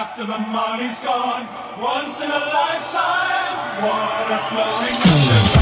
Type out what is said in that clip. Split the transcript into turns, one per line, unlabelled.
after the money's gone. Once in a lifetime,
what a flowing ocean.